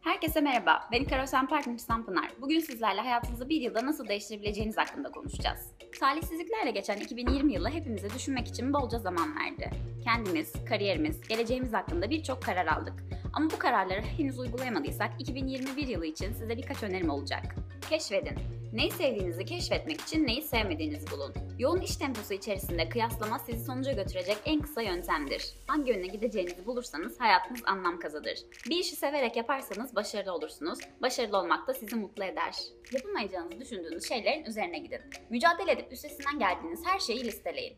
Herkese merhaba, ben Karosen Partners'tan Pınar. Bugün sizlerle hayatınızı bir yılda nasıl değiştirebileceğiniz hakkında konuşacağız. Talihsizliklerle geçen 2020 yılı hepimize düşünmek için bolca zaman verdi. Kendimiz, kariyerimiz, geleceğimiz hakkında birçok karar aldık. Ama bu kararları henüz uygulayamadıysak 2021 yılı için size birkaç önerim olacak. Keşfedin. Neyi sevdiğinizi keşfetmek için neyi sevmediğinizi bulun. Yoğun iş temposu içerisinde kıyaslama sizi sonuca götürecek en kısa yöntemdir. Hangi yöne gideceğinizi bulursanız hayatınız anlam kazanır. Bir işi severek yaparsanız başarılı olursunuz. Başarılı olmak da sizi mutlu eder. Yapamayacağınızı düşündüğünüz şeylerin üzerine gidin. Mücadele edip üstesinden geldiğiniz her şeyi listeleyin.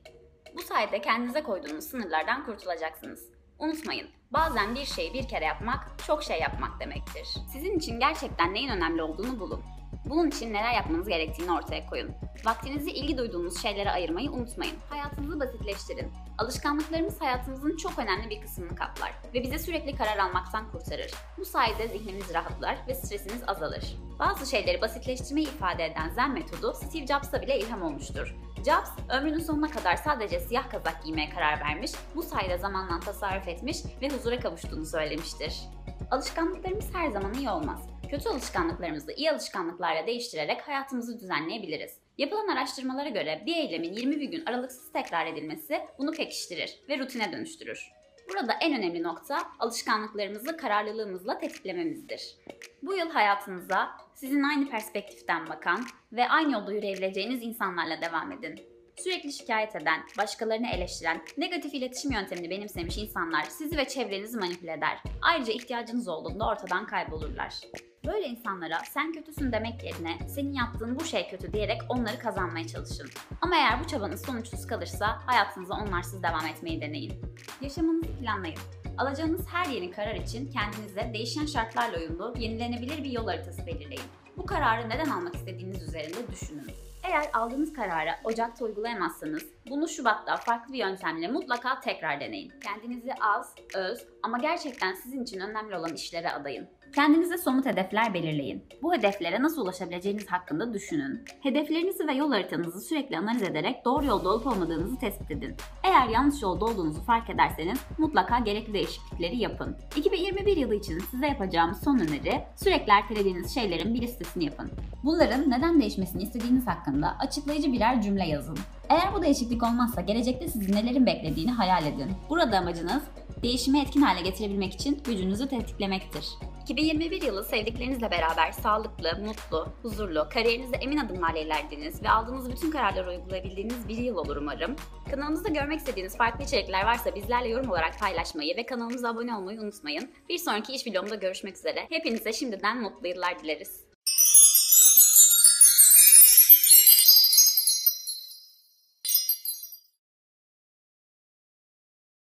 Bu sayede kendinize koyduğunuz sınırlardan kurtulacaksınız. Unutmayın, bazen bir şeyi bir kere yapmak çok şey yapmak demektir. Sizin için gerçekten neyin önemli olduğunu bulun. Bunun için neler yapmanız gerektiğini ortaya koyun. Vaktinizi ilgi duyduğunuz şeylere ayırmayı unutmayın. Hayatınızı basitleştirin. Alışkanlıklarımız hayatımızın çok önemli bir kısmını kaplar ve bize sürekli karar almaktan kurtarır. Bu sayede zihnimiz rahatlar ve stresiniz azalır. Bazı şeyleri basitleştirmeyi ifade eden Zen metodu Steve Jobs'a bile ilham olmuştur. Jobs, ömrünün sonuna kadar sadece siyah kazak giymeye karar vermiş, bu sayede zamanla tasarruf etmiş ve huzura kavuştuğunu söylemiştir. Alışkanlıklarımız her zaman iyi olmaz. Kötü alışkanlıklarımızı iyi alışkanlıklarla değiştirerek hayatımızı düzenleyebiliriz. Yapılan araştırmalara göre bir eylemin 21 gün aralıksız tekrar edilmesi bunu pekiştirir ve rutine dönüştürür. Burada en önemli nokta alışkanlıklarımızı kararlılığımızla tetiklememizdir. Bu yıl hayatınıza sizin aynı perspektiften bakan ve aynı yolda yürüyebileceğiniz insanlarla devam edin. Sürekli şikayet eden, başkalarını eleştiren, negatif iletişim yöntemini benimsemiş insanlar sizi ve çevrenizi manipüle eder. Ayrıca ihtiyacınız olduğunda ortadan kaybolurlar. Böyle insanlara sen kötüsün demek yerine senin yaptığın bu şey kötü diyerek onları kazanmaya çalışın. Ama eğer bu çabanız sonuçsuz kalırsa hayatınıza onlarsız devam etmeyi deneyin. Yaşamınızı planlayın. Alacağınız her yeni karar için kendinize değişen şartlarla uyumlu, yenilenebilir bir yol haritası belirleyin. Bu kararı neden almak istediğiniz üzerinde düşünün. Eğer aldığınız kararı Ocak'ta uygulayamazsanız bunu Şubat'ta farklı bir yöntemle mutlaka tekrar deneyin. Kendinizi az, öz ama gerçekten sizin için önemli olan işlere adayın. Kendinize somut hedefler belirleyin. Bu hedeflere nasıl ulaşabileceğiniz hakkında düşünün. Hedeflerinizi ve yol haritanızı sürekli analiz ederek doğru yolda olup olmadığınızı tespit edin. Eğer yanlış yolda olduğunuzu fark ederseniz mutlaka gerekli değişiklikleri yapın. 2021 yılı için size yapacağım son öneri sürekli ertelediğiniz şeylerin bir listesini yapın. Bunların neden değişmesini istediğiniz hakkında açıklayıcı birer cümle yazın. Eğer bu değişiklik olmazsa gelecekte sizi nelerin beklediğini hayal edin. Burada amacınız değişimi etkin hale getirebilmek için gücünüzü tetiklemektir. 2021 yılı sevdiklerinizle beraber sağlıklı, mutlu, huzurlu, kariyerinizde emin adımlarla ilerlediğiniz ve aldığınız bütün kararları uygulayabildiğiniz bir yıl olur umarım. Kanalımızda görmek istediğiniz farklı içerikler varsa bizlerle yorum olarak paylaşmayı ve kanalımıza abone olmayı unutmayın. Bir sonraki iş videomda görüşmek üzere. Hepinize şimdiden mutlu yıllar dileriz.